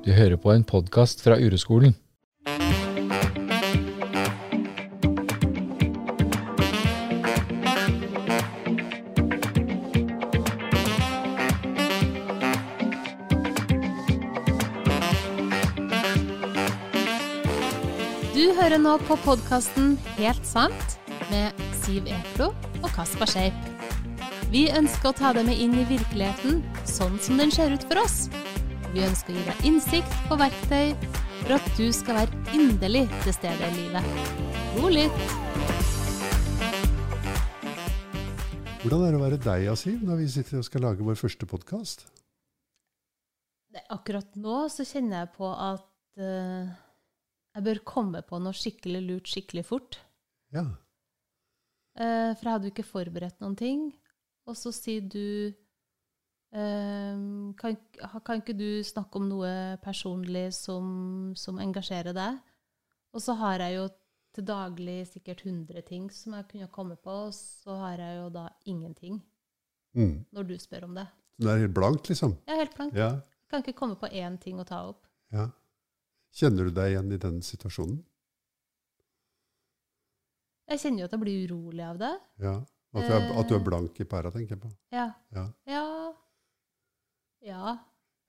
Du hører på en podkast fra Ureskolen. Du hører nå på podkasten Helt sant med Siv Eklo og Kaspar Skeip. Vi ønsker å ta deg med inn i virkeligheten sånn som den ser ut for oss. Vi ønsker å gi deg innsikt og verktøy for at du skal være inderlig til stede i livet. God lytt! Hvordan er det å være deg, Asiv, når vi sitter og skal lage vår første podkast? Akkurat nå så kjenner jeg på at uh, jeg bør komme på noe skikkelig lurt skikkelig fort. Ja. Uh, for jeg hadde jo ikke forberedt noen ting. Og så sier du eh, kan, kan ikke du snakke om noe personlig som, som engasjerer deg? Og så har jeg jo til daglig sikkert 100 ting som jeg kunne komme på, og så har jeg jo da ingenting Mm. når du spør om det. Så det er helt blankt, liksom? Jeg er helt blankt. Ja. Kan ikke komme på én ting å ta opp. ja. Kjenner du deg igjen i den situasjonen? Jeg kjenner jo at jeg blir urolig av det. Ja. At du er, at du er Eh. blank i pæra, tenker jeg på. Ja. Ja. Ja. Ja.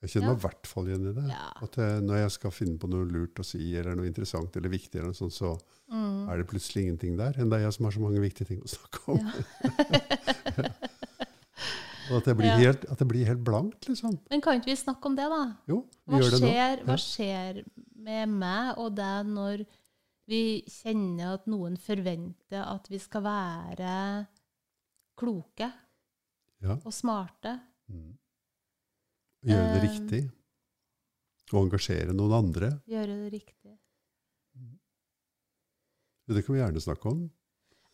Jeg kjenner meg i hvert fall igjen i det. ja. At når jeg skal finne på noe lurt å si, eller noe interessant eller viktig, eller sånt, så Mm. er det plutselig ingenting der. Enn det er jeg som har så mange viktige ting å snakke om. ja. Og at det blir, helt, at det blir helt blankt, liksom. Men kan ikke vi snakke om det, da? Jo, vi Hva gjør det nå. skjer, hva skjer med meg og deg når vi kjenner at noen forventer at vi skal være kloke Ja. og smarte? Mm. Gjøre det Eh. riktig. Og engasjere noen andre. Gjøre det riktig? Det kan vi gjerne snakke om.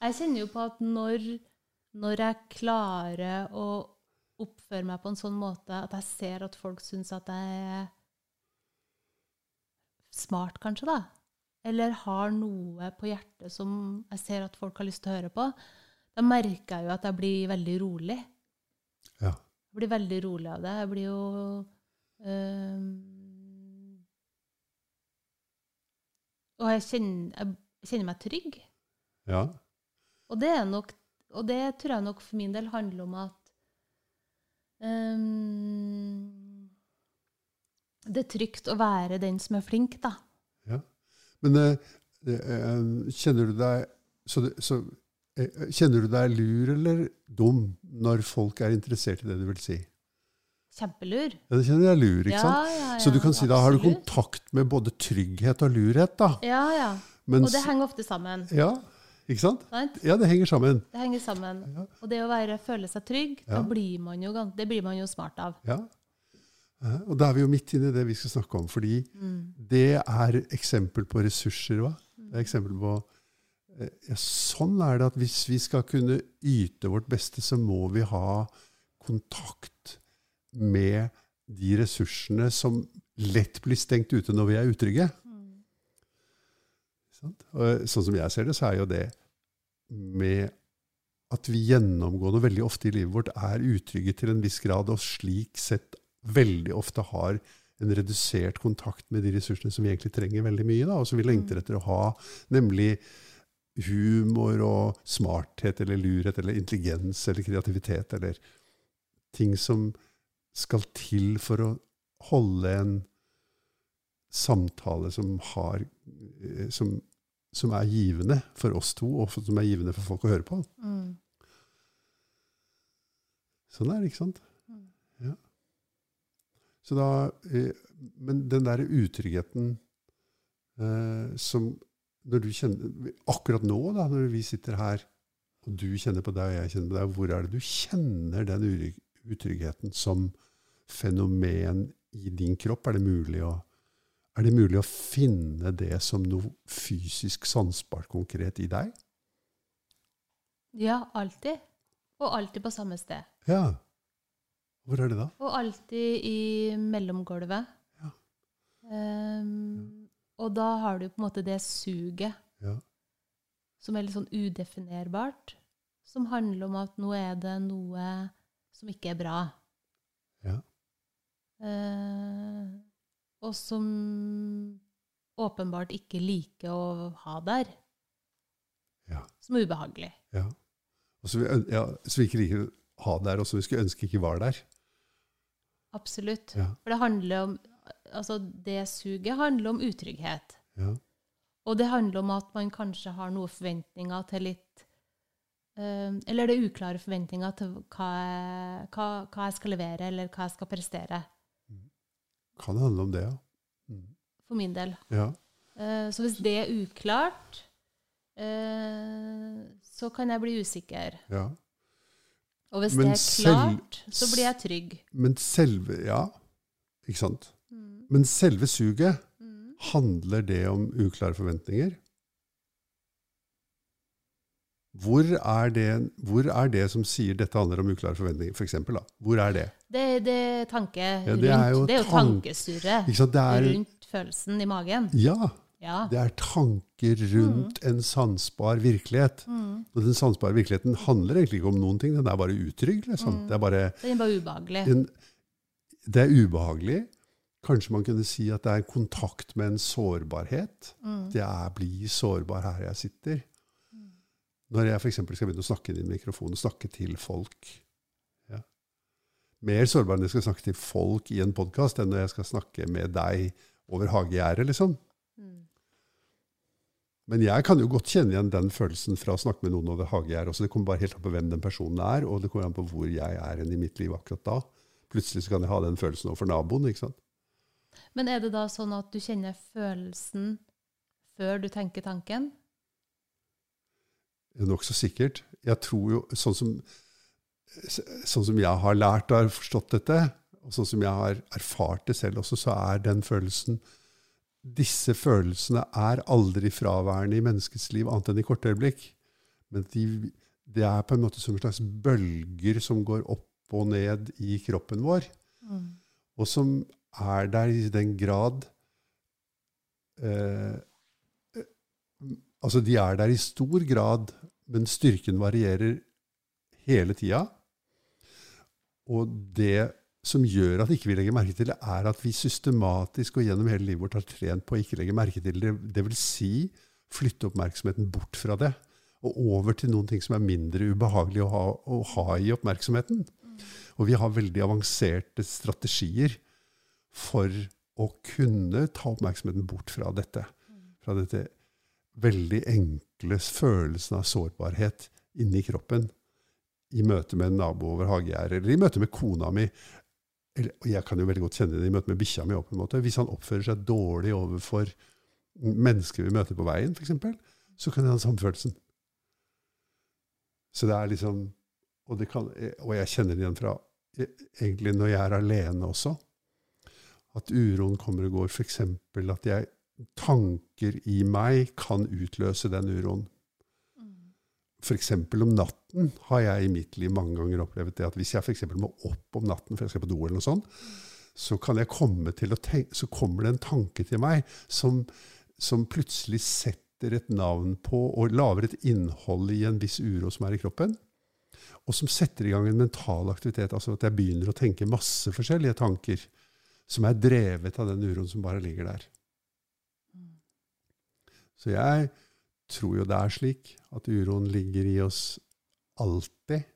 Jeg kjenner jo på at når, når jeg klarer å oppføre meg på en sånn måte at jeg ser at folk syns at jeg er smart, kanskje, da, eller har noe på hjertet som jeg ser at folk har lyst til å høre på, da merker jeg jo at jeg blir veldig rolig. Ja. Jeg blir veldig rolig av det. Jeg blir jo øh, Og jeg kjenner, jeg kjenner meg trygg. ja. Og det, er nok, og det tror jeg nok for min del handler om at øh, Det er trygt å være den som er flink, da. Ja. Men øh, kjenner du deg så, det- så, Kjenner du deg lur eller dum når folk er interessert i det du vil si? Kjempelur. Ja, det kjenner deg lur, ikke sant? ja, Så du kan si da har du kontakt med både trygghet og lurhet, da. Ja, ja. Mens, Og det henger ofte sammen. ja, ikke sant? Sant? Ja, det henger sammen. Det henger sammen. Ja. Og det å være, føle seg trygg, Ja. da blir man jo, det blir man jo smart av. Ja. Eh, Og da er vi jo midt inne i det vi skal snakke om, fordi Mm. det er eksempel på ressurser. Hva? Det er eksempel på eh, ja, Sånn er det at hvis vi skal kunne yte vårt beste, så må vi ha kontakt med de ressursene som lett blir stengt ute når vi er utrygge. Mm. Sånn som jeg ser det, så er jo det med at vi gjennomgående veldig ofte i livet vårt er utrygge til en viss grad, og slik sett veldig ofte har en redusert kontakt med de ressursene som vi egentlig trenger veldig mye, da, og som vi lengter etter å ha, nemlig humor og smarthet eller lurhet eller intelligens eller kreativitet eller ting som skal til for å holde en samtale som, har, eh, som, som er givende for oss to, og som er givende for folk å høre på. Mm. Sånn er det, ikke sant? Mm. Ja. Så da, eh, men den der utryggheten eh, som kjenner, Akkurat nå, da, når vi sitter her, og du kjenner på deg, og jeg kjenner på deg, hvor er det du kjenner den utryggheten som fenomen i din kropp? Er det mulig å, er det mulig å finne det som noe fysisk sansbart konkret i deg? Ja, alltid. Og alltid på samme sted. Ja. Hvor er det da? Og alltid i mellomgulvet. Ja. Ehm, og da har du på en måte det suget Ja. som er litt sånn udefinerbart. Som handler om at nå er det noe som ikke er bra. Ja. Eh, og som åpenbart ikke liker å ha der. Ja. Som er ubehagelig. Ja. Og så vi, ja, så vi ikke liker å ha der, og som vi skulle ønske ikke var der. Absolutt. Ja. For det handler om Altså, det suget handler om utrygghet. Ja. Og det handler om at man kanskje har noen forventninger til litt eh, Eller det er uklare forventninger til hva jeg, hva, hva jeg skal levere, eller hva jeg skal prestere. Kan handle om det, ja. Mm. For min del. Ja. Eh, så hvis det er uklart, eh, så kan jeg bli usikker. ja. Og hvis Men det er selv- klart, så blir jeg trygg. Men selve Ja, ikke sant? Mm. Men selve suget, Mm. handler det om uklare forventninger? Hvor er, det, hvor er det som sier dette handler om uklare forventninger, for eksempel, da? Hvor er det? Det, det er tanke Ja, rundt. det er jo det er jo tank- tankesurret Ikke sant? Det er, rundt følelsen i magen. ja, Ja. det er tanker rundt en sansbar virkelighet. Mm. Og den sansbare virkeligheten handler egentlig ikke om noen ting, den er bare utrygg. Liksom. Mm. Det er bare den er bare ubehagelig. en, det er ubehagelig. Kanskje man kunne si at det er en kontakt med en sårbarhet. Mm. Det er bli sårbar her jeg sitter. Når jeg f.eks. skal begynne å snakke inn i mikrofonen snakke til folk. Ja. Mer sårbar enn jeg skal snakke til folk i en podkast, enn når jeg skal snakke med deg over hagegjerdet, liksom. Mm. Men jeg kan jo godt kjenne igjen den følelsen fra å snakke med noen over hagegjerdet også. Det kommer bare helt an på hvem den personen er, og det kommer an på hvor jeg er i mitt liv akkurat da. Plutselig så kan jeg ha den følelsen overfor naboen. ikke sant? Men er det da sånn at du kjenner følelsen før du tenker tanken? Nokså sikkert. Jeg tror jo, sånn som, sånn som jeg har lært og har forstått dette, og sånn som jeg har erfart det selv også, så er den følelsen Disse følelsene er aldri fraværende i menneskets liv, annet enn i korte øyeblikk. Men de, det er på en måte som en slags bølger som går opp og ned i kroppen vår, Mm. og som er der i den grad eh, Altså, de er der i stor grad, men styrken varierer hele tida. Og det som gjør at ikke vi legger merke til det, er at vi systematisk og gjennom hele livet vårt har trent på å ikke legge merke til det. Det vil si flytte oppmerksomheten bort fra det og over til noen ting som er mindre ubehagelig å ha, å ha i oppmerksomheten. Og vi har veldig avanserte strategier for å kunne ta oppmerksomheten bort fra dette. Fra dette veldig enkle følelsen av sårbarhet inni kroppen i møte med en nabo over hagegjerdet, eller i møte med kona mi. Eller, og jeg kan jo veldig godt kjenne det i møte med bikkja mi. på en måte. Hvis han oppfører seg dårlig overfor mennesker vi møter på veien, f.eks., så kan jeg ha den samme følelsen. Så det er liksom Og, det kan, og jeg kjenner det igjen fra e- egentlig når jeg er alene også. At uroen kommer og går. F.eks. at jeg, tanker i meg kan utløse den uroen. F.eks. om natten har jeg i mitt liv mange ganger opplevd det at hvis jeg for må opp om natten for jeg skal på do, eller noe sånt, så, tenke, så kommer det en tanke til meg som, som plutselig setter et navn på og lager et innhold i en viss uro som er i kroppen. Og som setter i gang en mental aktivitet. altså At jeg begynner å tenke masse forskjellige tanker som er drevet av den uroen som bare ligger der. Så jeg tror jo det er slik at uroen ligger i oss alltid.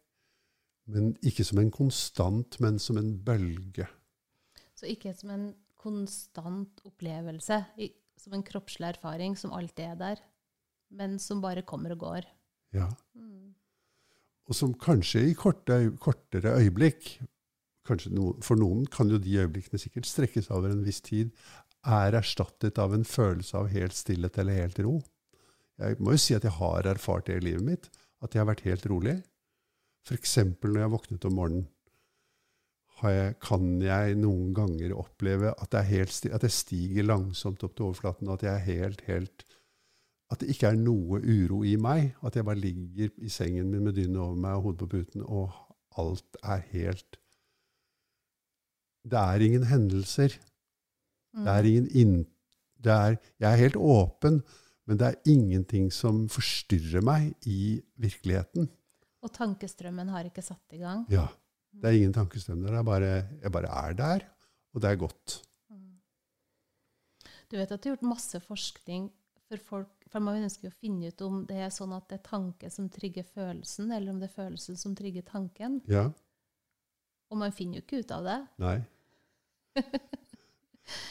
Men ikke som en konstant, men som en bølge. Så ikke som en konstant opplevelse, som en kroppslig erfaring som alltid er der, men som bare kommer og går. Ja. Mm. Og som kanskje i korte, kortere øyeblikk no, For noen kan jo de øyeblikkene sikkert strekkes over en viss tid, er erstattet av en følelse av helt stillhet eller helt ro. Jeg må jo si at jeg har erfart det i livet mitt, at jeg har vært helt rolig. F.eks. når jeg våknet om morgenen, jeg, kan jeg noen ganger oppleve at, sti- at jeg stiger langsomt opp til overflaten, at jeg er helt, helt At det ikke er noe uro i meg. At jeg bare ligger i sengen min med dynet over meg og hodet på puten, og alt er helt Det er ingen hendelser. Mm. Det er ingen inn... Det er, jeg er helt åpen, men det er ingenting som forstyrrer meg i virkeligheten. Og tankestrømmen har ikke satt i gang. Ja. Det er ingen tankestrøm der. Er bare, jeg bare er der, og det er godt. Mm. Du vet at du har gjort masse forskning for folk, for man ønsker å finne ut om det er sånn at det er tanke som trigger følelsen, eller om det er følelsen som trigger tanken. Ja? Og man finner jo ikke ut av det. Nei.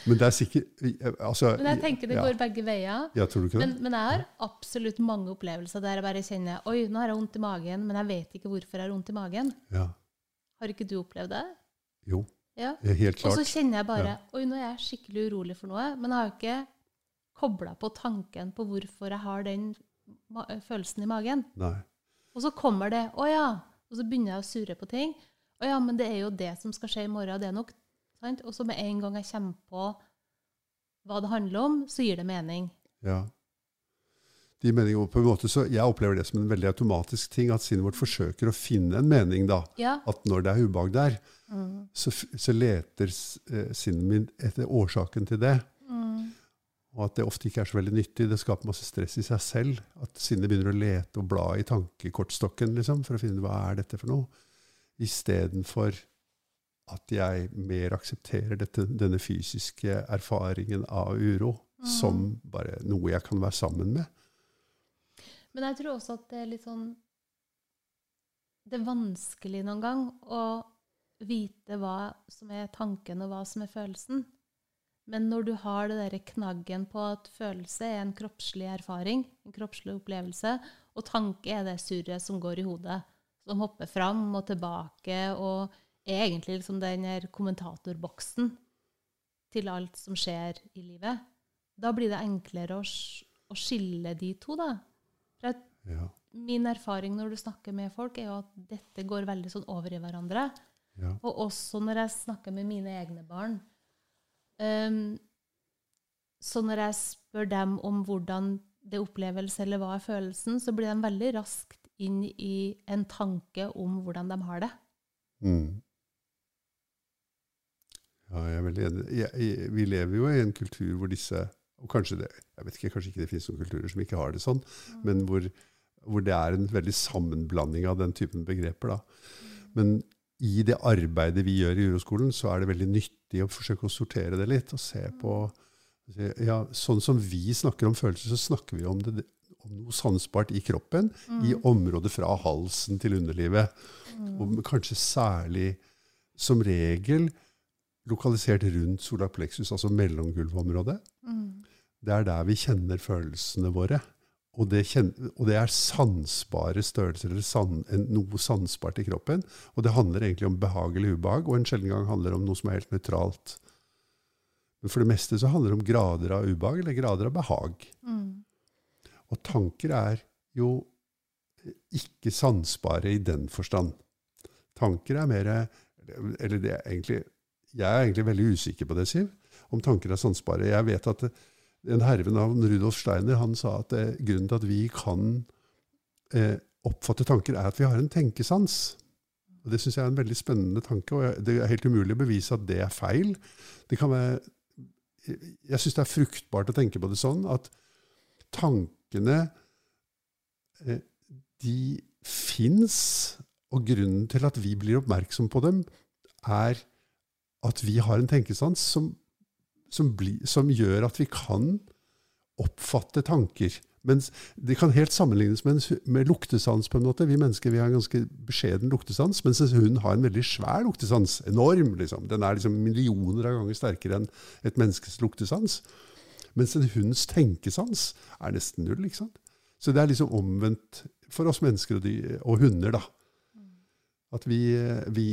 Men det er sikkert altså, Men jeg tenker det ja. går begge veier. Ja, tror du ikke det? Men, men jeg har absolutt mange opplevelser der jeg bare kjenner Oi, nå har jeg vondt i magen, men jeg vet ikke hvorfor jeg har vondt i magen. ja. Har ikke du opplevd det? Jo, Ja. helt Og så kjenner jeg bare. Oi, nå er jeg skikkelig urolig for noe. Men jeg har ikke kobla på tanken på hvorfor jeg har den følelsen i magen. Nei. Og så kommer det Å ja. Og så begynner jeg å surre på ting. Å ja, men det er jo det som skal skje i morgen. Det er nok sant? Og så med en gang jeg kommer på hva det handler om, så gir det mening. Ja. De meningene på en måte, så Jeg opplever det som en veldig automatisk ting, at sinnet vårt forsøker å finne en mening. da. Ja. At når det er ubehag der, Mm. så, så leter eh, sinnet min etter årsaken til det. Mm. Og at det ofte ikke er så veldig nyttig. Det skaper masse stress i seg selv. At sinnet begynner å lete og bla i tankekortstokken liksom, for å finne hva er dette for noe. Istedenfor at jeg mer aksepterer dette, denne fysiske erfaringen av uro som bare noe jeg kan være sammen med. Men jeg tror også at det er litt sånn Det er vanskelig noen gang å vite hva som er tanken, og hva som er følelsen. Men når du har det derre knaggen på at følelse er en kroppslig erfaring, en kroppslig opplevelse, og tanke er det surret som går i hodet, som hopper fram og tilbake, og er egentlig liksom den kommentatorboksen til alt som skjer i livet, da blir det enklere å, å skille de to, da. For at Ja, min erfaring når du snakker med folk, er jo at dette går veldig sånn over i hverandre. ja, Og også når jeg snakker med mine egne barn. Um, så når jeg spør dem om hvordan det oppleves, eller hva er følelsen, så blir de veldig raskt inn i en tanke om hvordan de har det. mm. ja jeg er veldig enig. Jeg, jeg, vi lever jo i en kultur hvor disse og kanskje det, jeg vet ikke, kanskje ikke det finnes noen kulturer som ikke har det sånn, men hvor, hvor det er en veldig sammenblanding av den typen begreper. Da. Men i det arbeidet vi gjør i Uroskolen, så er det veldig nyttig å forsøke å sortere det litt. og se på ja, Sånn som vi snakker om følelser, så snakker vi om, det, noe sansbart i kroppen, i området fra halsen til underlivet. Og kanskje særlig, som regel, lokalisert rundt solar plexus, altså mellomgulvområdet. Det er der vi kjenner følelsene våre. Og det, kjenner, og det er sansbare størrelser, eller san, en, noe sansbart i kroppen. Og det handler egentlig om behag eller ubehag, og en sjelden gang handler det om noe som er helt nøytralt. Men for det meste så handler det om grader av ubehag eller grader av behag. Og tanker er jo ikke sansbare i den forstand. Tanker er mer Eller det er egentlig Jeg er egentlig veldig usikker på det, Siv. Om tanker er sansbare. Jeg vet at en herve navn Rudolf Steiner han sa at eh, grunnen til at vi kan eh, oppfatte tanker, er at vi har en tenkesans. Og Det syns jeg er en veldig spennende tanke. og Det er helt umulig å bevise at det er feil. Det være, jeg syns det er fruktbart å tenke på det sånn at tankene eh, de fins, og grunnen til at vi blir oppmerksom på dem, er at vi har en tenkesans som, som, bli, som gjør at vi kan oppfatte tanker. Mens det kan helt sammenlignes med, en, med luktesans. på en måte. Vi mennesker vi har en ganske beskjeden luktesans, mens en hund har en veldig svær luktesans. Enorm. liksom. Den er liksom millioner av ganger sterkere enn et menneskes luktesans. Mens en hunds tenkesans er nesten null. ikke sant? Så det er liksom omvendt for oss mennesker og, de, og hunder. da. At vi, vi,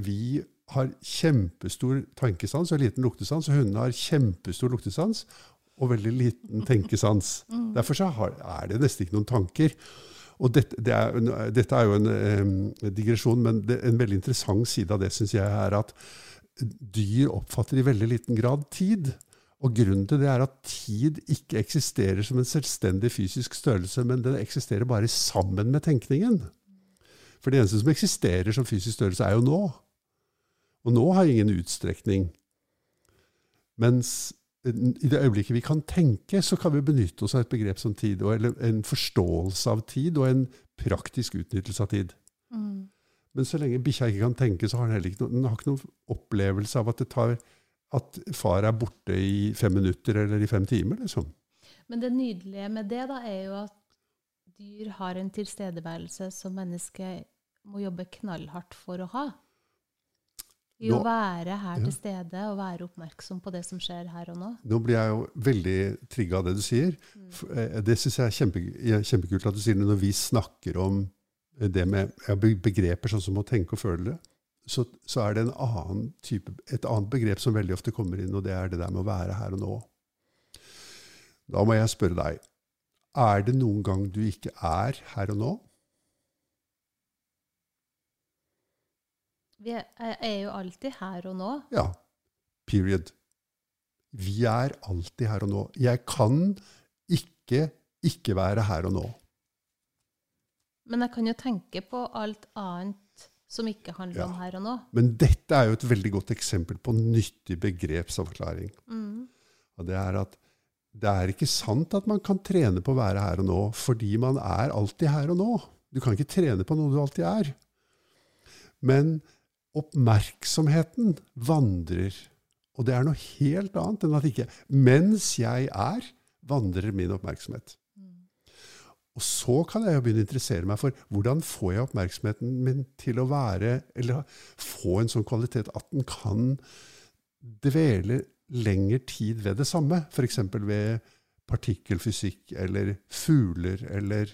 vi har kjempestor tankesans og liten luktesans, og hundene har kjempestor luktesans og veldig liten tenkesans. Derfor så har, er det nesten ikke noen tanker. Og dette, det er, dette er jo en eh, digresjon, men det, en veldig interessant side av det syns jeg er at dyr oppfatter i veldig liten grad tid. Og grunnen til det er at tid ikke eksisterer som en selvstendig fysisk størrelse, men den eksisterer bare sammen med tenkningen. For det eneste som eksisterer som fysisk størrelse, er jo nå. Og nå har ingen utstrekning. Mens i det øyeblikket vi kan tenke, så kan vi benytte oss av et begrep som tid, og, eller en forståelse av tid, og en praktisk utnyttelse av tid. Mm. Men så lenge bikkja ikke kan tenke, så har den heller ikke noe, den har ikke noen opplevelse av at det tar at far er borte i fem minutter eller i fem timer, liksom. Men det nydelige med det da, er jo at dyr har en tilstedeværelse som mennesket må jobbe knallhardt for å ha. I å være her Ja. til stede og være oppmerksom på det som skjer her og nå. Nå blir jeg jo veldig trigga av det du sier. For, eh, Det syns jeg er kjempe, kjempekult at du sier det når vi snakker om det med ja, begreper sånn som å tenke og føle. Så, så er det en annen type, et annet begrep som veldig ofte kommer inn, og det er det der med å være her og nå. Da må jeg spørre deg, er det noen gang du ikke er her og nå? Vi er, er jo alltid her og nå. Ja. Period. Vi er alltid her og nå. Jeg kan ikke ikke være her og nå. Men jeg kan jo tenke på alt annet som ikke handler om her og nå. Men dette er jo et veldig godt eksempel på nyttig begrepsavklaring. Mm. Og det er at det er ikke sant at man kan trene på å være her og nå, fordi man er alltid her og nå. Du kan ikke trene på noe du alltid er. Men oppmerksomheten vandrer. Og det er noe helt annet enn at ikke Mens jeg er, vandrer min oppmerksomhet. Og så kan jeg jo begynne å interessere meg for hvordan får jeg oppmerksomheten min til å være, eller få en sånn kvalitet at den kan dvele lengre tid ved det samme. F.eks. ved partikkelfysikk eller fugler eller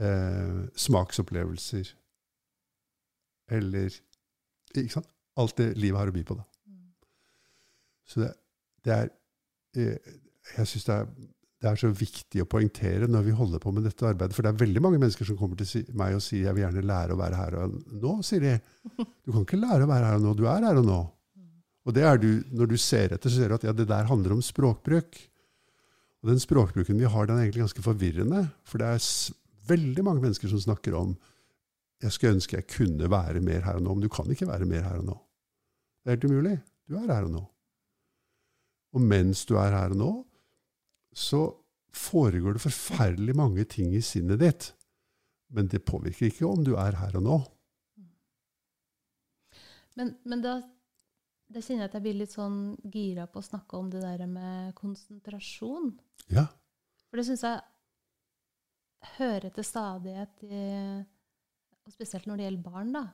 eh, smaksopplevelser. Eller ikke sant? alt det livet har å by på. da. Så det, det er eh, Jeg syns det, er- det er så viktig å poengtere når vi holder på med dette arbeidet. For det er veldig mange mennesker som kommer til meg og sier jeg vil gjerne lære å være her og nå. sier de. Du kan ikke lære å være her og nå. Du er her og nå. Og det er du, når du ser etter, så ser du at ja, det der handler om språkbruk. Og den språkbruken vi har, den er egentlig ganske forvirrende. For det er veldig mange mennesker som snakker om jeg skulle ønske jeg kunne være mer her og nå, men du kan ikke være mer her og nå. Det er helt umulig. Du er her og nå. Og mens du er her og nå, så foregår det forferdelig mange ting i sinnet ditt. Men det påvirker ikke om du er her og nå. Men, men da, da kjenner jeg at jeg blir litt sånn gira på å snakke om det der med konsentrasjon. Ja. For det syns jeg hører til stadighet, i, og spesielt når det gjelder barn, da.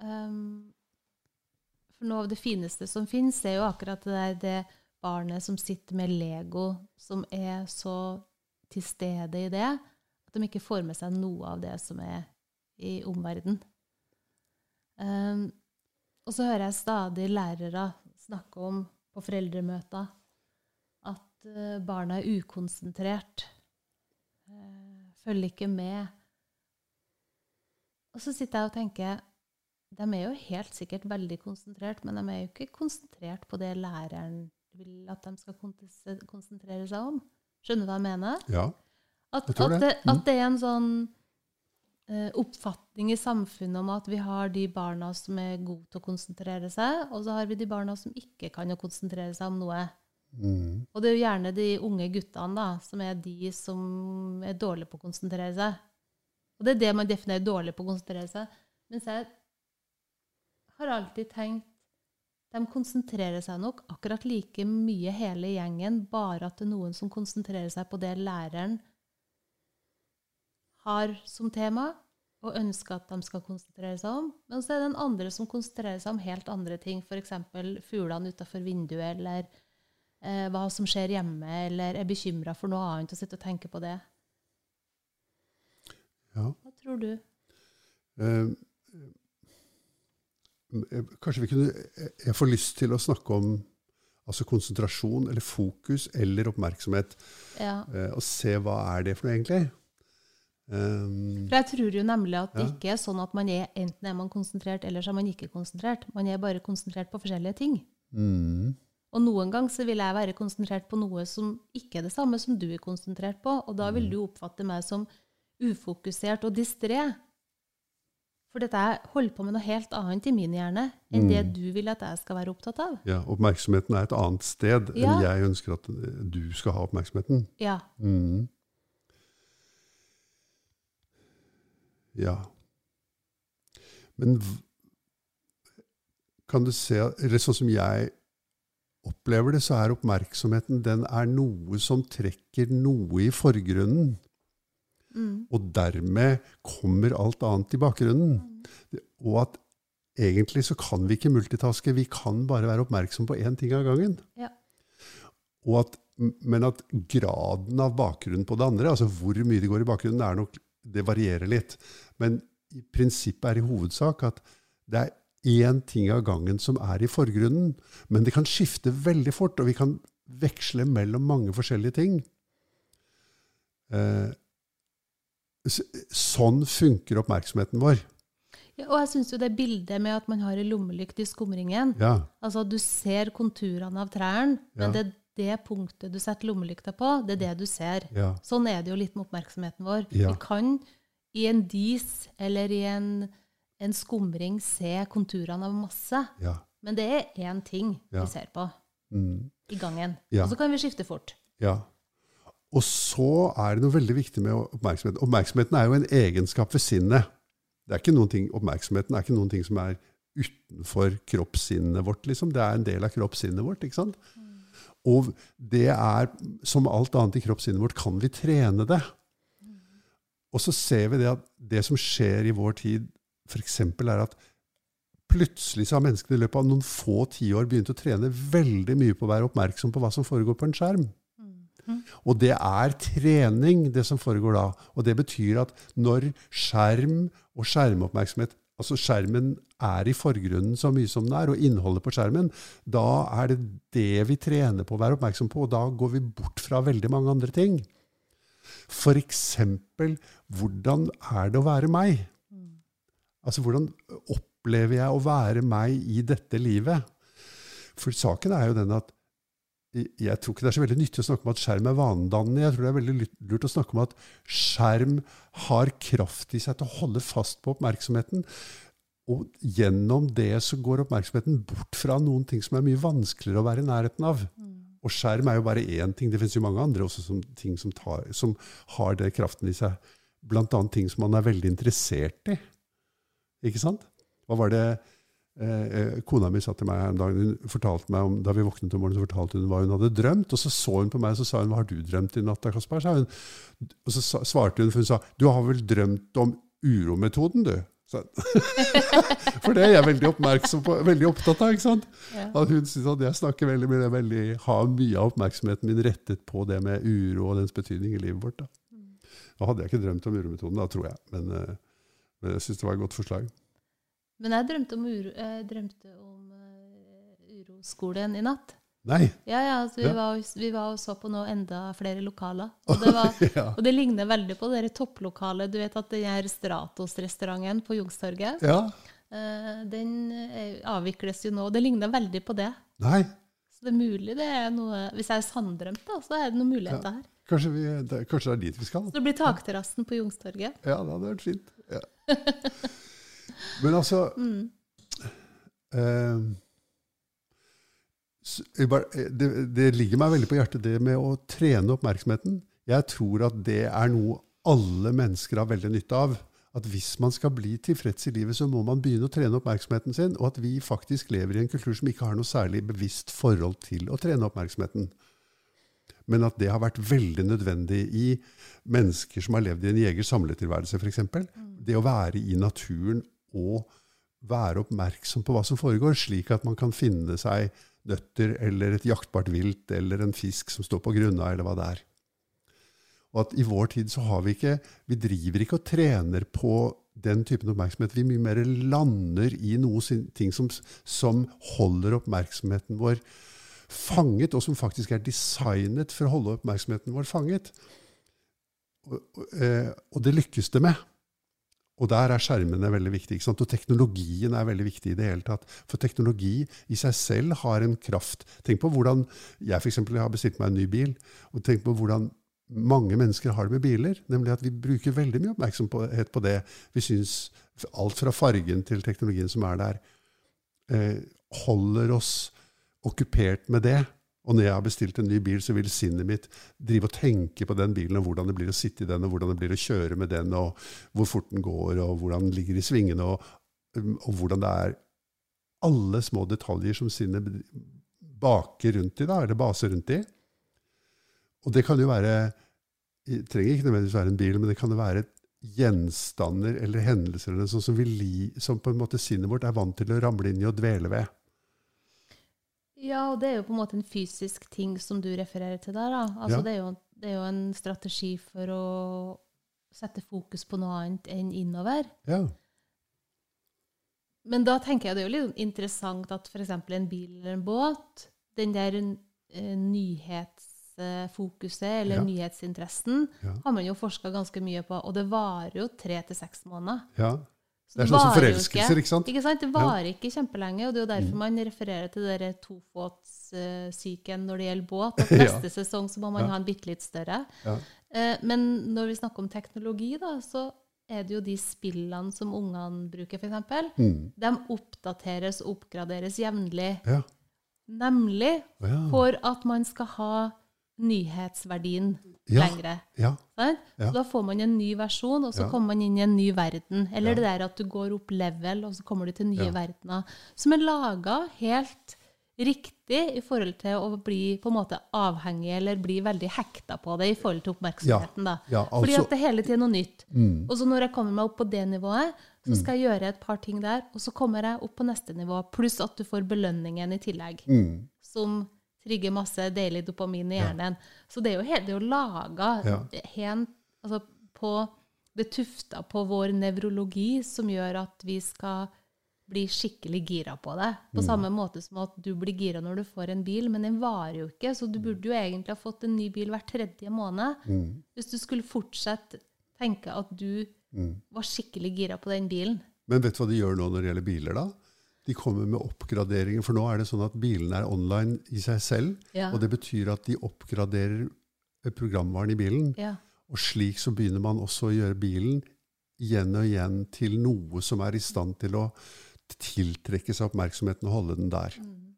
Um, for noe av det fineste som fins, er jo akkurat det der det barnet som sitter med Lego, som er så til stede i det, at de ikke får med seg noe av det som er i omverdenen. Um, og så hører jeg stadig lærere snakke om på foreldremøter at eh, barna er ukonsentrert. eh, følger ikke med. Og så sitter jeg og tenker de er jo helt sikkert veldig konsentrert, men de er jo ikke konsentrert på det læreren vil at de skal konsentrere seg om. Skjønner du hva jeg mener? ja. At, Jeg tror at, det. det, Mm. at det er en sånn eh, oppfatning i samfunnet om at vi har de barna som er gode til å konsentrere seg, og så har vi de barna som ikke kan å konsentrere seg om noe. Mm. Og det er jo gjerne de unge guttene da, som er de som er dårlige på å konsentrere seg. Og det er det man definerer dårlig på å konsentrere seg. Mens jeg har alltid tenkt de konsentrerer seg nok akkurat like mye hele gjengen, bare at det er noen som konsentrerer seg på det læreren har som tema, og ønsker at de skal konsentrere seg om. Men så er det den andre som konsentrerer seg om helt andre ting, f.eks. fuglene utafor vinduet, eller eh, hva som skjer hjemme, eller er bekymra for noe annet og sitter og tenker på det. ja. Hva tror du? Eh, Kanskje vi kunne eh, Jeg får lyst til å snakke om altså konsentrasjon eller fokus eller oppmerksomhet, Ja. eh, og se hva er det for noe, egentlig. Um, For jeg tror jo nemlig at det Ja. ikke er sånn at man er enten er man konsentrert, eller så er man ikke konsentrert. Man er bare konsentrert på forskjellige ting. mm, Og noen ganger så vil jeg være konsentrert på noe som ikke er det samme som du er konsentrert på, og da vil du oppfatte meg som ufokusert og distré. For dette jeg holder på med noe helt annet i min hjerne enn det du vil at jeg skal være opptatt av. ja, oppmerksomheten er et annet sted Ja. enn jeg ønsker at eh, du skal ha oppmerksomheten. Ja. Mm. Ja. Men kan du se Eller sånn som jeg opplever det, så er oppmerksomheten den er noe som trekker noe i forgrunnen. Mm. Og dermed kommer alt annet i bakgrunnen. Og at egentlig så kan vi ikke multitaske, vi kan bare være oppmerksom på én ting av gangen. Ja. Og at, men at graden av bakgrunnen på det andre, altså hvor mye det går i bakgrunnen, er nok, det varierer litt. Men i prinsippet er i hovedsak at det er én ting av gangen som er i forgrunnen. Men det kan skifte veldig fort, og vi kan veksle mellom mange forskjellige ting. Eh, sånn funker oppmerksomheten vår. Ja, og jeg syns jo det bildet med at man har ei lommelykt i skumringen Ja, Altså, du ser konturene av trærne, men Ja. det er det punktet du setter lommelykta på, det er det du ser. Sånn er det jo litt med oppmerksomheten vår. Vi kan i en dis eller i en, en skumring se konturene av masse, ja. men det er én ting vi ser på Mm. i gangen. Og så kan vi skifte fort. Ja. Og så er det noe veldig viktig med oppmerksomhet. Oppmerksomheten er jo en egenskap ved sinnet. Det er ikke noen ting, oppmerksomheten er ikke noen ting som er utenfor kroppssinnet vårt. Liksom. Det er en del av kroppssinnet vårt. ikke sant? Og det er, som alt annet i kroppssinnet vårt, kan vi trene det. Og så ser vi det at det som skjer i vår tid, f.eks. er at plutselig så har menneskene i løpet av noen få tiår begynt å trene veldig mye på å være oppmerksom på hva som foregår på en skjerm. Og det er trening, det som foregår da. Og det betyr at når skjerm og skjermoppmerksomhet Altså skjermen er i forgrunnen så mye som den er, og innholdet på skjermen, da er det det vi trener på å være oppmerksom på, og da går vi bort fra veldig mange andre ting. Eksempel, hvordan er det å være meg? Altså, hvordan opplever jeg å være meg i dette livet? For saken er jo den at jeg tror ikke det er så veldig nyttig å snakke om at skjerm er vanedannende. Jeg tror det er veldig lurt å snakke om at skjerm har kraft i seg til å holde fast på oppmerksomheten. Og gjennom det så går oppmerksomheten bort fra noen ting som er mye vanskeligere å være i nærheten av. Og skjerm er jo bare én ting. Det finnes jo mange andre også som, ting som, tar, som har det kraften i seg. Blant annet ting som man er veldig interessert i. Ikke sant? Hva var det eh, kona mi sa til meg her en dag, hun fortalte meg om, Da vi våknet om morgenen, så fortalte hun hva hun hadde drømt. Og så så hun på meg og så sa hun, 'Hva har du drømt i natt, da, Kaspar?' Sa hun. Og så sa, svarte hun, for hun sa 'Du har vel drømt om urometoden, du?' For det er jeg veldig oppmerksom på, veldig opptatt av. ikke sant? Ja. At hun syns at jeg snakker veldig mye, veldig, har mye av oppmerksomheten min rettet på det med uro og dens betydning i livet vårt. Da, da hadde jeg ikke drømt om urometoden, da, tror jeg. Men, eh, men jeg syns det var et godt forslag. Men jeg drømte om, uro, jeg drømte om uh, uroskolen i natt. Nei! Ja, ja, altså, vi, Ja. Var, vi var og så på noe enda flere lokaler. Og det, var, Ja. og det ligner veldig på det topplokalet. Du vet at den her Stratos-restauranten på Youngstorget, ja. uh, den eh, avvikles jo nå. og Det ligner veldig på det. Nei. Så det er mulig det er noe Hvis jeg er sanndrømt, da, så er det noen muligheter her. Kanskje, vi, det, kanskje det er dit vi skal? Så det blir takterrassen på Youngstorget. Ja, det hadde vært fint. Ja. Men altså bare- eh, det, det ligger meg veldig på hjertet, det med å trene oppmerksomheten. Jeg tror at det er noe alle mennesker har veldig nytte av. At hvis man skal bli tilfreds i livet, så må man begynne å trene oppmerksomheten sin. Og at vi faktisk lever i en kultur som ikke har noe særlig bevisst forhold til å trene oppmerksomheten. Men at det har vært veldig nødvendig i mennesker som har levd i en jeger-samletilværelse, f.eks. Det å være i naturen og være oppmerksom på hva som foregår, slik at man kan finne seg nøtter eller et jaktbart vilt eller en fisk som står på grunna, eller hva det er. Og at i vår tid så har vi ikke Vi driver ikke og trener på den typen oppmerksomhet. Vi mye mer lander i noe ting som, som holder oppmerksomheten vår fanget, og som faktisk er designet for å holde oppmerksomheten vår fanget. Og, og, eh, og det lykkes det med. Og der er skjermene veldig viktige. Og teknologien er veldig viktig i det hele tatt. For teknologi i seg selv har en kraft. Tenk på hvordan jeg eksempel, har bestilt meg en ny bil. Og tenk på hvordan mange mennesker har det med biler. Nemlig at vi bruker veldig mye oppmerksomhet på det. Vi syns alt fra fargen til teknologien som er der, eh, holder oss okkupert med det. Og når jeg har bestilt en ny bil, så vil sinnet mitt drive og tenke på den bilen, og hvordan det blir å sitte i den, og hvordan det blir å kjøre med den, og hvor fort den går, og hvordan den ligger i svingene, og, og hvordan det er alle små detaljer som sinnet baker rundt i, da, eller baser rundt i. Og det kan jo være Det trenger ikke nødvendigvis være en bil, men det kan jo være gjenstander eller hendelser eller sånn som, som på en måte sinnet vårt er vant til å ramle inn i og dvele ved. Ja, og det er jo på en måte en fysisk ting som du refererer til der. Da. Altså, Ja. det, er jo, det er jo en strategi for å sette fokus på noe annet enn innover. Ja. Men da tenker jeg det er jo litt interessant at f.eks. en bil eller en båt, den der uh, nyhetsfokuset eller Ja. nyhetsinteressen, har man jo forska ganske mye på, og det varer jo tre til seks måneder. ja. Så Det er sånn som forelskelser, ikke sant? Ikke sant? Det varer ikke kjempelenge, og det er jo derfor Mm. man refererer til det der tofotssyken når det gjelder båt. At Ja. neste sesong så må man Ja. ha en bitte litt større. Ja. Eh, Men når vi snakker om teknologi, da, så er det jo de spillene som ungene bruker, f.eks. Mm. De oppdateres og oppgraderes jevnlig. Ja. Nemlig ja. for at man skal ha nyhetsverdien Ja. lengre. ja. Ja. Så da får man en ny versjon, og så kommer man inn i en ny verden. Eller det der at du går opp level, og så kommer du til nye verdener. Som er laga helt riktig i forhold til å bli på en måte avhengig, eller bli veldig hekta på det i forhold til oppmerksomheten. da. ja Fordi altså, at det hele tiden er noe nytt. mm, Og så når jeg kommer meg opp på det nivået, så skal jeg gjøre et par ting der, og så kommer jeg opp på neste nivå. Pluss at du får belønningen i tillegg mm, som trigger masse deilig dopamin i hjernen. Så det er jo, helt, det er jo laga Ja. altså på Det er tufta på vår nevrologi som gjør at vi skal bli skikkelig gira på det. På Mm. samme måte som at du blir gira når du får en bil, men den varer jo ikke. Så du burde jo egentlig ha fått en ny bil hver tredje måned. mm, Hvis du skulle fortsette tenke at du mm. var skikkelig gira på den bilen. Men vet du hva de gjør nå når det gjelder biler, da? De kommer med oppgraderinger, for nå er det sånn at bilene er online i seg selv. Ja. Og det betyr at de oppgraderer programvaren i bilen. Ja. Og slik så begynner man også å gjøre bilen igjen og igjen til noe som er i stand til å tiltrekke seg oppmerksomheten og holde den der. Mm.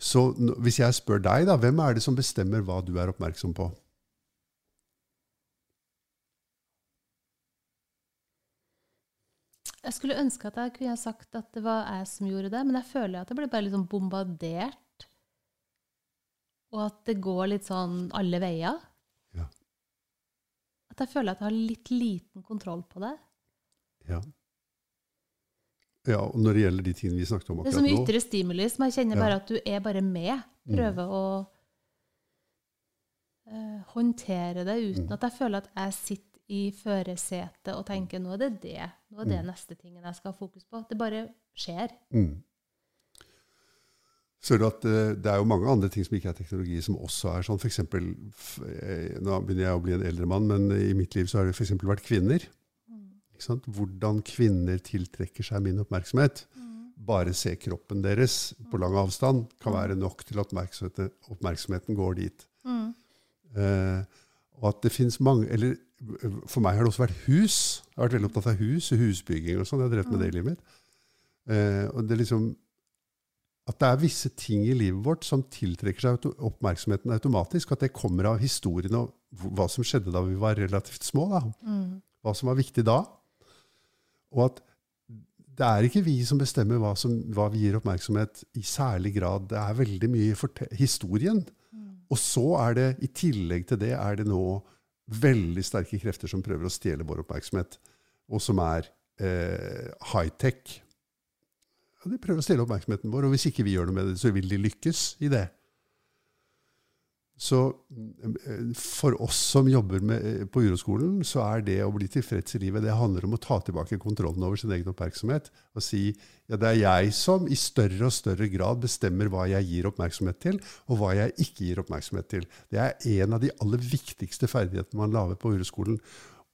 Så hvis jeg spør deg, da, hvem er det som bestemmer hva du er oppmerksom på? Jeg skulle ønske at jeg kunne sagt at det var jeg som gjorde det, men jeg føler at jeg blir bare litt sånn bombardert. Og at det går litt sånn alle veier. Ja. At jeg føler at jeg har litt liten kontroll på det. Ja. ja, og når det gjelder de tingene vi snakket om akkurat nå Det er så akkurat mye ytre stimuli som jeg kjenner Ja. bare at du er bare med. Mm. Å uh, håndtere det uten Mm. at jeg føler at jeg sitter i førersetet og tenker nå er det det. Nå er det Mm. neste tingen jeg skal ha fokus på. Det bare skjer. Mm. Ser du at eh, Det er jo mange andre ting som ikke er teknologi, som også er sånn. For eksempel, eh, nå begynner jeg å bli en eldre mann, men i mitt liv så har det f.eks. vært kvinner. Ikke sant? Hvordan kvinner tiltrekker seg min oppmerksomhet. Bare se kroppen deres på lang avstand kan være nok til at oppmerksomheten, oppmerksomheten går dit. Mm. Eh, og at det finnes mange eller For meg har det også vært hus. Jeg har vært veldig opptatt av hus og husbygging. og sånn. Jeg har drevet med det i livet mitt. Eh, og det er liksom At det er visse ting i livet vårt som tiltrekker seg oppmerksomheten automatisk. At det kommer av historien og hva som skjedde da vi var relativt små. da. Mm. Hva som var viktig da. Og at det er ikke vi som bestemmer hva, som, hva vi gir oppmerksomhet i særlig grad. Det er veldig mye historien. Og så er det, i tillegg til det, er det nå veldig sterke krefter som prøver å stjele vår oppmerksomhet, og som er eh, high-tech. Ja, de prøver å stjele oppmerksomheten vår, og hvis ikke vi gjør noe med det, så vil de lykkes i det. Så eh, for oss som jobber med, eh, på uroskolen, så er det å bli tilfreds i livet, det handler om å ta tilbake kontrollen over sin egen oppmerksomhet. Og si ja, det er jeg som i større og større grad bestemmer hva jeg gir oppmerksomhet til, og hva jeg ikke gir oppmerksomhet til. Det er en av de aller viktigste ferdighetene man lager på uroskolen.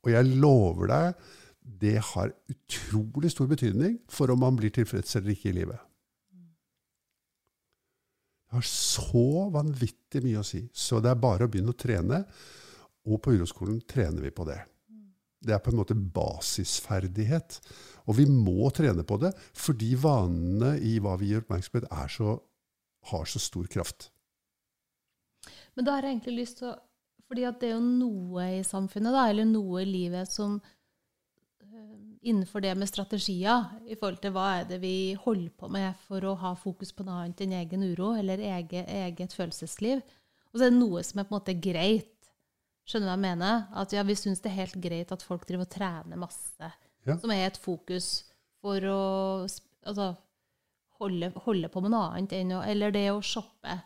Og jeg lover deg, det har utrolig stor betydning for om man blir tilfreds eller ikke i livet. Det har så vanvittig mye å si. Så det er bare å begynne å trene. Og på uroskolen trener vi på det. Det er på en måte basisferdighet. Og vi må trene på det, fordi vanene i hva vi gir oppmerksomhet, er så, har så stor kraft. Men da har jeg egentlig lyst til å fordi det er jo noe i samfunnet, da, eller noe i livet, som innenfor det med strategier, i forhold til hva er det vi holder på med for å ha fokus på noe annet enn egen uro eller eget, eget følelsesliv. Og så er det noe som er på en måte greit. Skjønner du hva jeg mener? At ja, vi syns det er helt greit at folk driver og trener masse. Ja. Som er et fokus for å altså, holde, holde på med noe annet enn å Eller det å shoppe.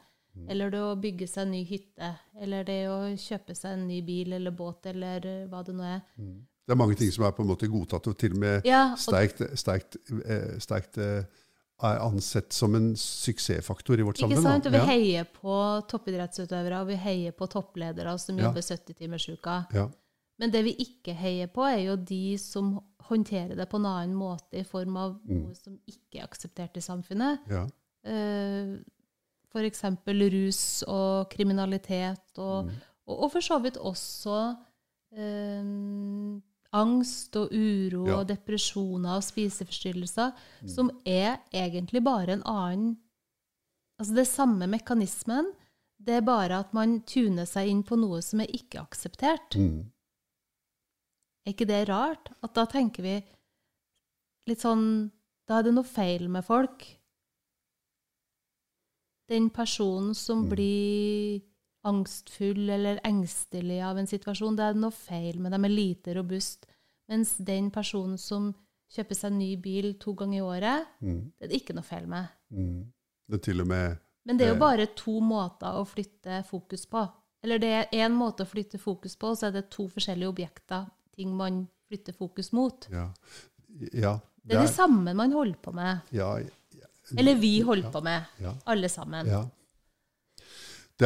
Eller det å bygge seg en ny hytte. Eller det å kjøpe seg en ny bil eller båt, eller hva det nå er. Det er mange ting som er på en måte godtatt, og til og med Ja, og, sterkt, sterkt, eh, sterkt eh, er ansett som en suksessfaktor i vårt ikke samfunn. sant? Og vi Ja. heier på toppidrettsutøvere, og vi heier på toppledere som Ja. jobber 70-timersuka. Ja. Men det vi ikke heier på, er jo de som håndterer det på en annen måte i form av Mm. noe som ikke er akseptert i samfunnet. Ja. Eh, For eksempel rus og kriminalitet, og, Mm. og, og for så vidt også eh, angst og uro Ja. og depresjoner og spiseforstyrrelser, Mm. som er egentlig bare en annen Altså det er samme mekanismen, det er bare at man tuner seg inn på noe som er ikke akseptert. Mm. Er ikke det rart? At da tenker vi litt sånn Da er det noe feil med folk. Den personen som Mm. blir angstfull eller engstelig av en situasjon, det er noe feil med dem, er lite robust. Mens den personen som kjøper seg ny bil to ganger i året, Mm. det er det ikke noe feil med. Mm. Det er til og med Men det er Eh. jo bare to måter å flytte fokus på. Eller det er én måte å flytte fokus på, og så er det to forskjellige objekter, ting man flytter fokus mot. Ja. ja. Det er det samme man holder på med. ja, Eller vi holder på med, ja. alle sammen.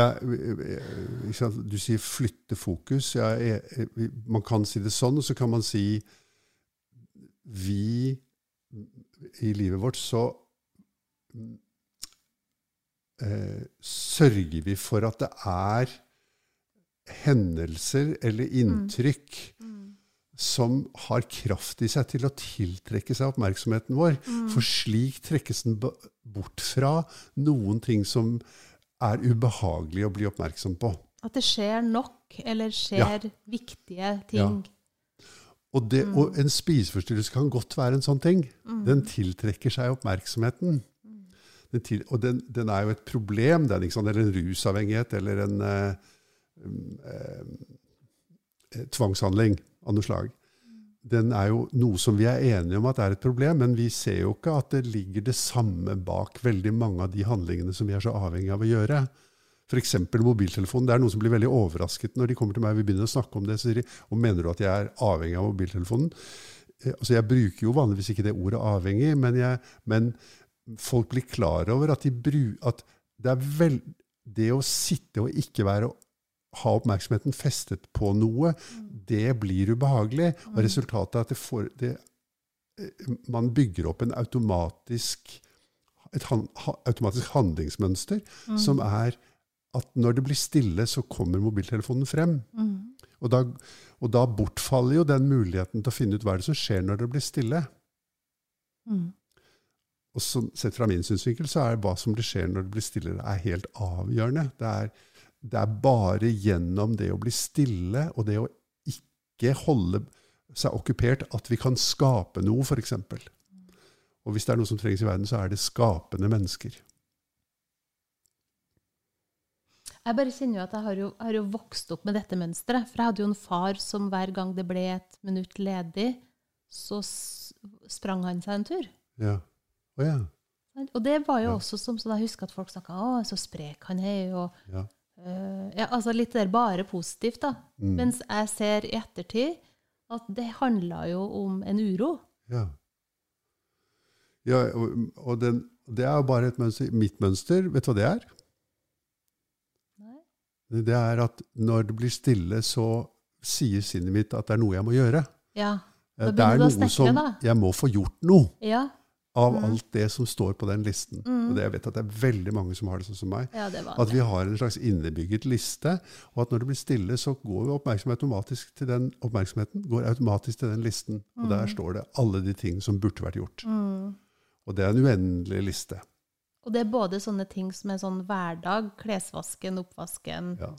Er, sant? Du sier 'flytte fokus'. Jeg- man kan si det sånn, og så kan man si Vi i livet vårt så eh, sørger vi for at det er hendelser eller inntrykk som har kraft i seg til å tiltrekke seg oppmerksomheten vår. For slik trekkes den bort fra noen ting som er ubehagelig å bli oppmerksom på. At det skjer nok, eller skjer viktige ting. Og, det, og en spiseforstyrrelse kan godt være en sånn ting. Mm. Den tiltrekker seg oppmerksomheten. Den til, og den, den er jo et problem, den, sant? eller en rusavhengighet, eller en eh, eh, eh, tvangshandling av noe slag. Den er jo noe som vi er enige om at er et problem, men vi ser jo ikke at det ligger det samme bak veldig mange av de handlingene som vi er så avhengige av å gjøre. F.eks. mobiltelefonen. Det er noen som blir veldig overrasket når de kommer til meg og vi begynner å snakke om det. Så sier de og mener du at jeg er avhengig av mobiltelefonen? Eh, Altså, jeg bruker jo vanligvis ikke det ordet 'avhengig', men, jeg, men folk blir klar over at, de bru, at det vel, det å sitte og ikke være ha oppmerksomheten festet på noe, det blir ubehagelig. Og resultatet er at det får, det, eh, man bygger opp automatisk, et han, ha, automatisk handlingsmønster som er at når det blir stille, så kommer mobiltelefonen frem. Mm. Og da, og da bortfaller jo den muligheten til å finne ut hva det som skjer når det blir stille. Mm. Og som, sett fra min synsvinkel så er hva som skjer når det blir stille, det er helt avgjørende. Det er, det er bare gjennom det å bli stille og det å ikke holde seg okkupert at vi kan skape noe, f.eks. Og hvis det er noe som trengs i verden, så er det skapende mennesker. Jeg bare kjenner jo at jeg har jo, har jo vokst opp med dette mønsteret. For jeg hadde jo en far som hver gang det ble et minutt ledig, så sprang han seg en tur. Ja. Oh, ja. Og det var jo Ja. også som så jeg husker at folk snakka å, så sprek han er. Og, ja. Øh, ja, altså litt der bare positivt, da. Mm. Mens jeg ser i ettertid at det handla jo om en uro. Ja. ja og, og den, det er jo bare et mønster. Mitt mønster, vet du hva det er? Nei. Det er at når det blir stille, så sier sinnet mitt at det er noe jeg må gjøre. Ja. Eh, Da begynner er du å snekre, da. Jeg må få gjort noe Ja. Av Mm. alt det som står på den listen. Mm. Og det, jeg vet at det er veldig mange som har det sånn som meg. ja, At vi har en slags innebygget liste, og at når det blir stille, så går oppmerksomheten oppmerksomhet automatisk til den oppmerksomheten går automatisk til den listen. Og der står det alle de ting som burde vært gjort. mm. Og det er en uendelig liste. Og det er både sånne ting som er sånn hverdag, klesvasken, oppvasken, Ja.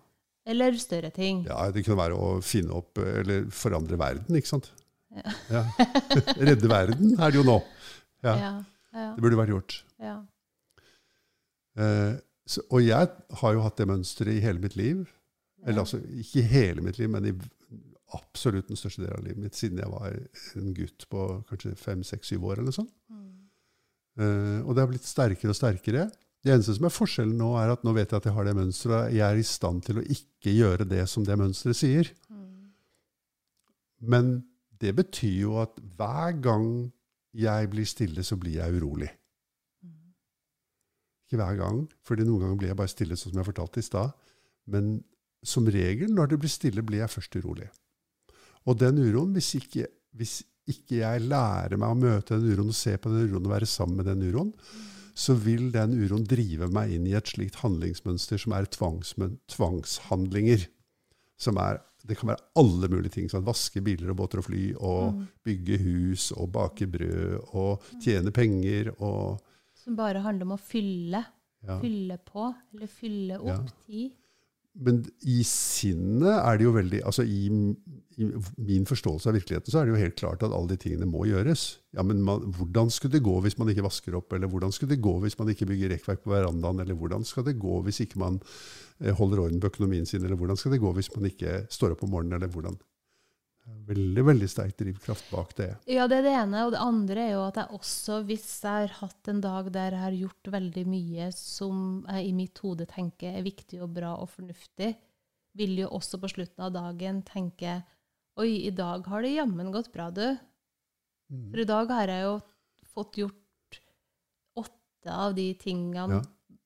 eller større ting. ja, Det kunne være å finne opp eller forandre verden, ikke sant. Ja. Redde verden er det jo nå. Ja, Ja. Ja. Det burde vært gjort. ja. Eh, så, og jeg har jo hatt det mønsteret i hele mitt liv. Eller altså, ikke i hele mitt liv, men i absolutt den største delen av livet mitt, siden jeg var en gutt på kanskje fem, seks, syv år eller sånt. Mm. Eh, og det har blitt sterkere og sterkere. Det eneste som er forskjellen nå, er at nå vet jeg at jeg har det mønsteret, og jeg er i stand til å ikke gjøre det som det mønsteret sier. Mm. Men det betyr jo at hver gang jeg blir stille, så blir jeg urolig. Ikke hver gang, fordi noen ganger blir jeg bare stille, sånn som jeg fortalte i stad. Men som regel, når det blir stille, blir jeg først urolig. Og den uroen, hvis ikke, hvis ikke jeg lærer meg å møte den uroen og se på den uroen og være sammen med den uroen, så vil den uroen drive meg inn i et slikt handlingsmønster som er tvangshandlinger. Som er, det kan være alle mulige ting. Sånn, vaske biler og båter og fly, og Mm. bygge hus, og bake brød, og tjene penger, og Som bare handler om å fylle. ja. Fylle på, eller fylle opp Ja. tid. Men i sinnet er det jo veldig altså i, I min forståelse av virkeligheten så er det jo helt klart at alle de tingene må gjøres. Ja, Men man, hvordan skulle det gå hvis man ikke vasker opp? Eller hvordan skulle det gå hvis man ikke bygger rekkverk på verandaen? Eller hvordan skal det gå hvis ikke man holder orden på økonomien sin? Eller hvordan skal det gå hvis man ikke står opp om morgenen? Eller hvordan? Veldig, veldig sterk drivkraft bak det. Ja, det er det ene. Og det andre er jo at jeg også, hvis jeg har hatt en dag der jeg har gjort veldig mye som jeg i mitt hode tenker er viktig og bra og fornuftig, vil jo også på slutten av dagen tenke Oi, i dag har det jammen gått bra, du. Mm. For i dag har jeg jo fått gjort åtte av de tingene Ja.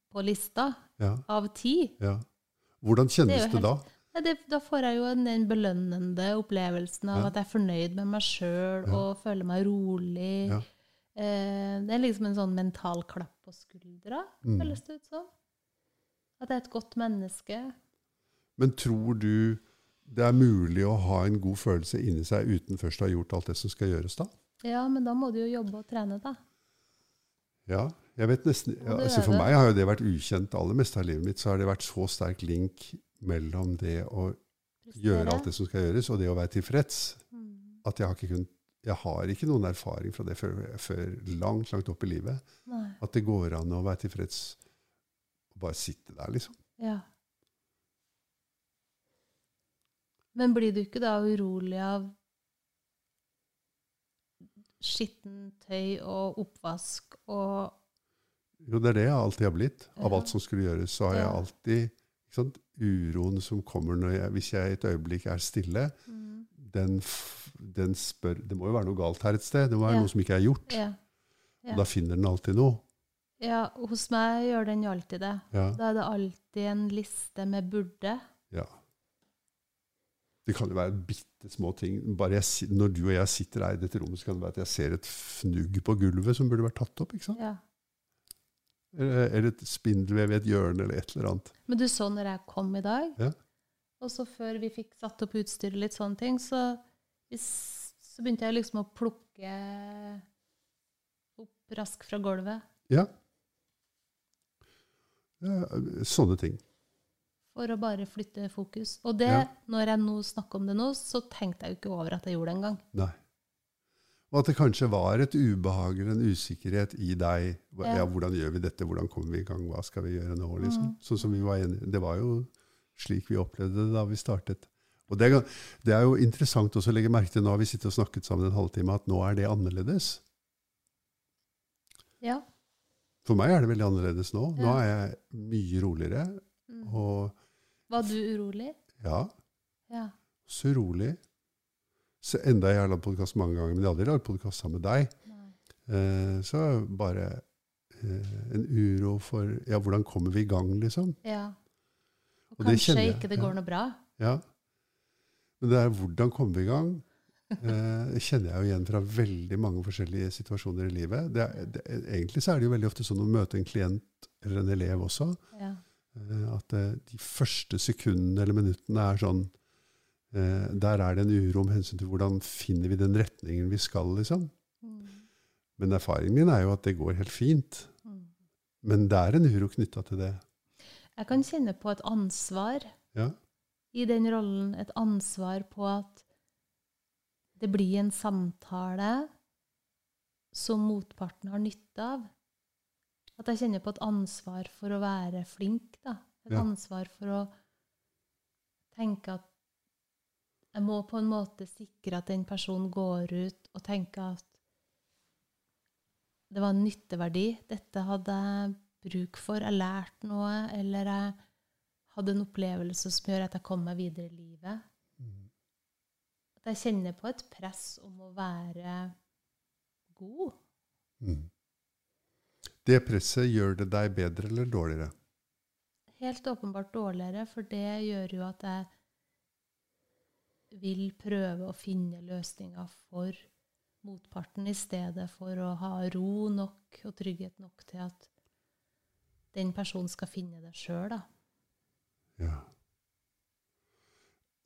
på lista Ja, av ti. ja. Hvordan Det kjennes er det, da? Det, da får jeg jo den belønnende opplevelsen av at jeg er fornøyd med meg sjøl og føler meg rolig. Ja. Eh, det er liksom en sånn mental klapp på skuldra, Mm. føles det ut som. At jeg er et godt menneske. Men tror du det er mulig å ha en god følelse inni seg uten først å ha gjort alt det som skal gjøres, da? Ja, men da må du jo jobbe og trene, da. Ja, jeg vet nesten, ja, altså For meg har jo det vært ukjent aller meste av livet mitt. Så har det vært så sterk link mellom det å gjøre alt det som skal gjøres, og det å være tilfreds, Mm. at jeg har ikke, kunnet, jeg har ikke noen erfaring fra det før, før langt, langt opp i livet. Nei. At det går an å være tilfreds og bare sitte der, liksom. Ja. Men blir du ikke da urolig av skittentøy og oppvask og Jo, det er det jeg alltid har blitt. Av alt som skulle gjøres, så har jeg alltid sant, Uroen som kommer når jeg, hvis jeg et øyeblikk er stille, mm. den, den spør Det må jo være noe galt her et sted. Det må være Ja. noe som ikke er gjort. ja. ja. Og da finner den alltid noe. ja, hos meg gjør den jo alltid det. Da er det alltid en liste med burde. ja. Det kan jo være bitte små ting. Bare jeg, når du og jeg sitter her i dette rommet, så kan det være at jeg ser et fnugg på gulvet som burde vært tatt opp. ikke sant? Ja. Eller, eller et spindelvev i et hjørne, eller et eller annet. Men du så når jeg kom i dag, Ja. og så før vi fikk satt opp utstyret litt sånne ting, så, så begynte jeg liksom å plukke opp raskt fra gulvet. Ja. ja. Sånne ting. For å bare flytte fokus. Og det, Ja. når jeg nå snakker om det nå, så tenkte jeg jo ikke over at jeg gjorde det engang. Og at det kanskje var et ubehag eller en usikkerhet i deg. Ja. Ja, hvordan gjør vi dette? Hvordan kommer vi i gang? Hva skal vi gjøre nå? Liksom? Mm. Sånn som vi var enige. Det var jo slik vi opplevde det da vi startet. Og det, det er jo interessant også å legge merke til, nå har vi sittet og snakket sammen en halvtime, at nå er det annerledes. Ja. For meg er det veldig annerledes nå. Nå er jeg mye roligere. Mm. Og Var du urolig? ja, Ja. så rolig. Så enda jeg har lagd podkast mange ganger, men jeg har aldri lagd podkast sammen med deg. Eh, så bare eh, en uro for ja, hvordan kommer vi i gang, liksom. Ja. Og, Og kanskje det ikke det ja. går noe bra. Ja. Men det er hvordan kommer vi i gang? Eh, det kjenner jeg jo igjen fra veldig mange forskjellige situasjoner i livet. Det er, det, egentlig så er det jo veldig ofte sånn å møte en klient eller en elev også, Ja. eh, at eh, de første sekundene eller minuttene er sånn eh, Der er det en uro om hensyn til hvordan finner vi den retningen vi skal, liksom. Mm. Men erfaringen min er jo at det går helt fint. Mm. Men det er en uro knytta til det. Jeg kan kjenne på et ansvar Ja. i den rollen. Et ansvar på at det blir en samtale som motparten har nytte av. At jeg kjenner på et ansvar for å være flink, da. Et Ja. ansvar for å tenke at jeg må på en måte sikre at den personen går ut og tenker at det var en nytteverdi. Dette hadde jeg bruk for. Jeg lærte noe, eller jeg hadde en opplevelse som gjør at jeg kom meg videre i livet. At jeg kjenner på et press om å være god. Mm. Det presset, gjør det deg bedre eller dårligere? Helt åpenbart dårligere, for det gjør jo at jeg vil prøve å finne løsninger for motparten, i stedet for å ha ro nok og trygghet nok til at den personen skal finne det sjøl, da. Ja.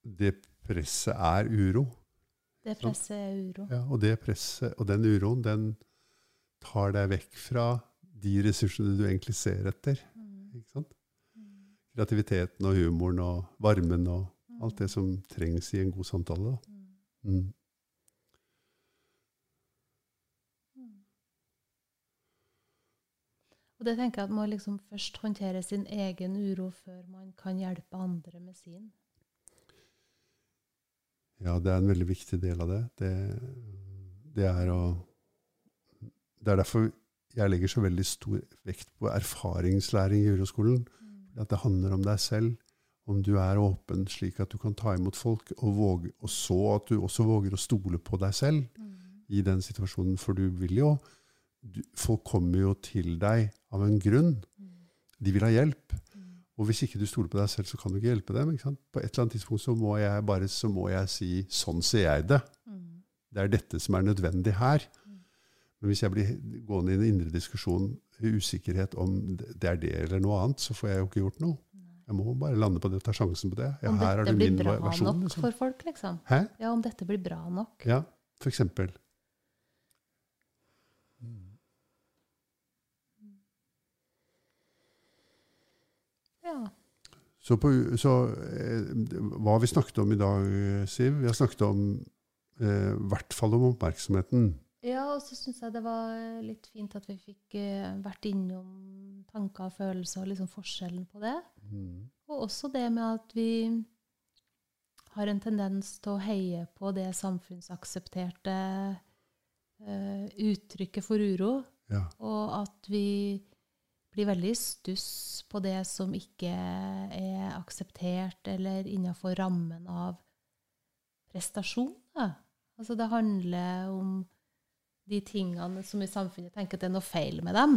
Det presset er uro. Det presset er uro. Ja, og presset og den uroen, den tar deg vekk fra de ressursene du egentlig ser etter. Mm. Ikke sant? Kreativiteten og humoren og varmen og alt det som trengs i en god samtale. Da. Mm. Og det tenker jeg at må liksom først håndtere sin egen uro før man kan hjelpe andre med sin. Ja, det er en veldig viktig del av det. Det, det er å Det er derfor jeg legger så veldig stor vekt på erfaringslæring i uroskolen. At det handler om deg selv. Om du er åpen slik at du kan ta imot folk, og, våge, og så at du også våger å stole på deg selv i den situasjonen. For du vil jo du, Folk kommer jo til deg av en grunn. De vil ha hjelp. Og hvis ikke du stoler på deg selv, så kan du ikke hjelpe dem. Ikke? På et eller annet tidspunkt så må jeg bare så må jeg si 'sånn ser jeg det'. Det er dette som er nødvendig her. Men hvis jeg blir gående i en indre diskusjon i usikkerhet om det er det eller noe annet, så får jeg jo ikke gjort noe. Jeg må bare lande på det, ta sjansen på det. Ja, om dette det blir bra versjon. nok Liksom. for folk, liksom. Hæ? Ja, om dette blir bra nok. Ja, for eksempel. Ja. Så, på, så eh, hva vi snakket om i dag, eh, Siv? Vi har snakket om eh, hvert fall om oppmerksomheten. Ja, og så syns jeg det var litt fint at vi fikk eh, vært innom tanker og følelser og liksom forskjellen på det. Og også det med at vi har en tendens til å heie på det samfunnsaksepterte uh, uttrykket for uro, Ja. og at vi blir veldig stuss på det som ikke er akseptert eller innenfor rammen av prestasjon. Da. Altså det handler om de tingene som i samfunnet tenker at det er noe feil med dem.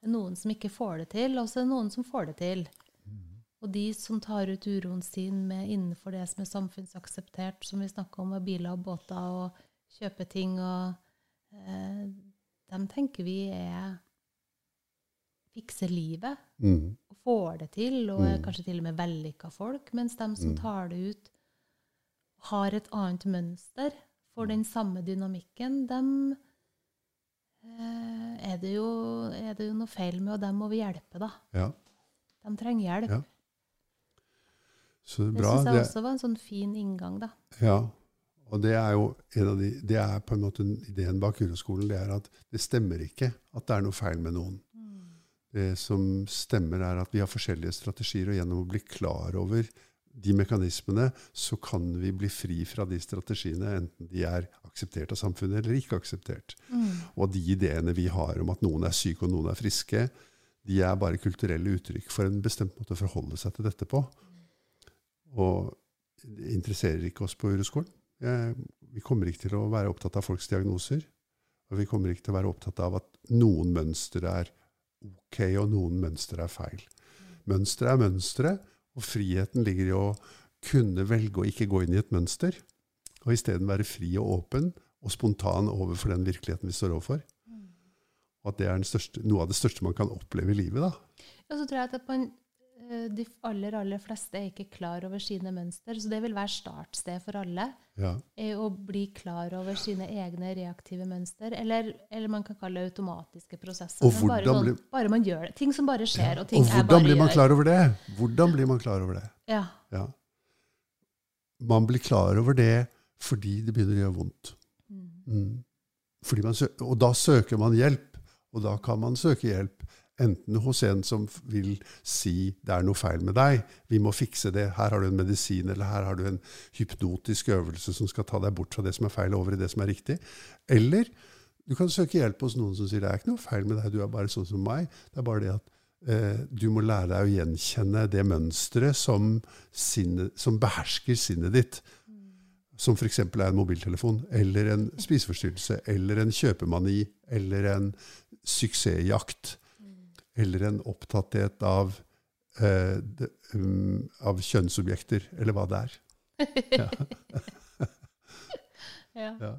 Det er noen som ikke får det til, og så er det noen som får det til. Og de som tar ut uroen sin med innenfor det som er samfunnsakseptert, som vi snakker om med biler og båter og kjøpe ting, og eh, dem tenker vi er fikser livet Mm. og får det til, og er Mm. kanskje til og med vellykka folk, mens dem som Mm. tar det ut, har et annet mønster for den samme dynamikken, dem eh, er, det jo, er det jo noe feil med, og dem må vi hjelpe, da. Ja. De trenger hjelp. Ja. Så Det bra. syns jeg Det, også var en sånn fin inngang, da. ja. Og det er jo en av de, det er på en måte ideen bak uroskolen. Det er at det stemmer ikke at det er noe feil med noen. Det som stemmer, er at vi har forskjellige strategier, og gjennom å bli klar over de mekanismene, så kan vi bli fri fra de strategiene, enten de er akseptert av samfunnet eller ikke akseptert. Og de ideene vi har om at noen er syke og noen er friske, de er bare kulturelle uttrykk for en bestemt måte å forholde seg til dette på. Og det interesserer ikke oss på uroskolen. Jeg- Vi kommer ikke til å være opptatt av folks diagnoser. Og vi kommer ikke til å være opptatt av at noen mønstre er ok, og noen mønstre er feil. Mønstre er mønstre, og friheten ligger i å kunne velge å ikke gå inn i et mønster, og isteden være fri og åpen og spontan overfor den virkeligheten vi står overfor. Og at det er største, noe av det største man kan oppleve i livet. da. Og så tror jeg at man, de aller, aller fleste er ikke klar over sine mønster, så det vil være startsted for alle. Ja. er å bli klar over sine egne reaktive mønster, eller, eller man kan kalle det automatiske prosesser. Og bare, hvordan sånn, blir- bare man gjør det. Ting som bare skjer, og ting Og jeg hvordan bare blir man gjør. klar over det? Hvordan blir man klar over det? Ja. Ja. Man blir klar over det fordi det begynner å gjøre vondt. Mm. Mm. Man og da søker man hjelp, og da kan man søke hjelp. Enten hos en som vil si 'det er noe feil med deg', 'vi må fikse det', 'her har du en medisin', eller 'her har du en hypnotisk øvelse som skal ta deg bort fra det som er feil, over i det som er riktig'. Eller du kan søke hjelp hos noen som sier 'det er ikke noe feil med deg, du er bare sånn som meg'. Det er bare det at eh, du må lære deg å gjenkjenne det mønsteret som, som behersker sinnet ditt som f.eks. er en mobiltelefon, eller en spiseforstyrrelse, eller en kjøpemani, eller en suksessjakt, eller en opptatthet av, eh, de, um, av kjønnsobjekter, eller hva det er. Ja. Ja.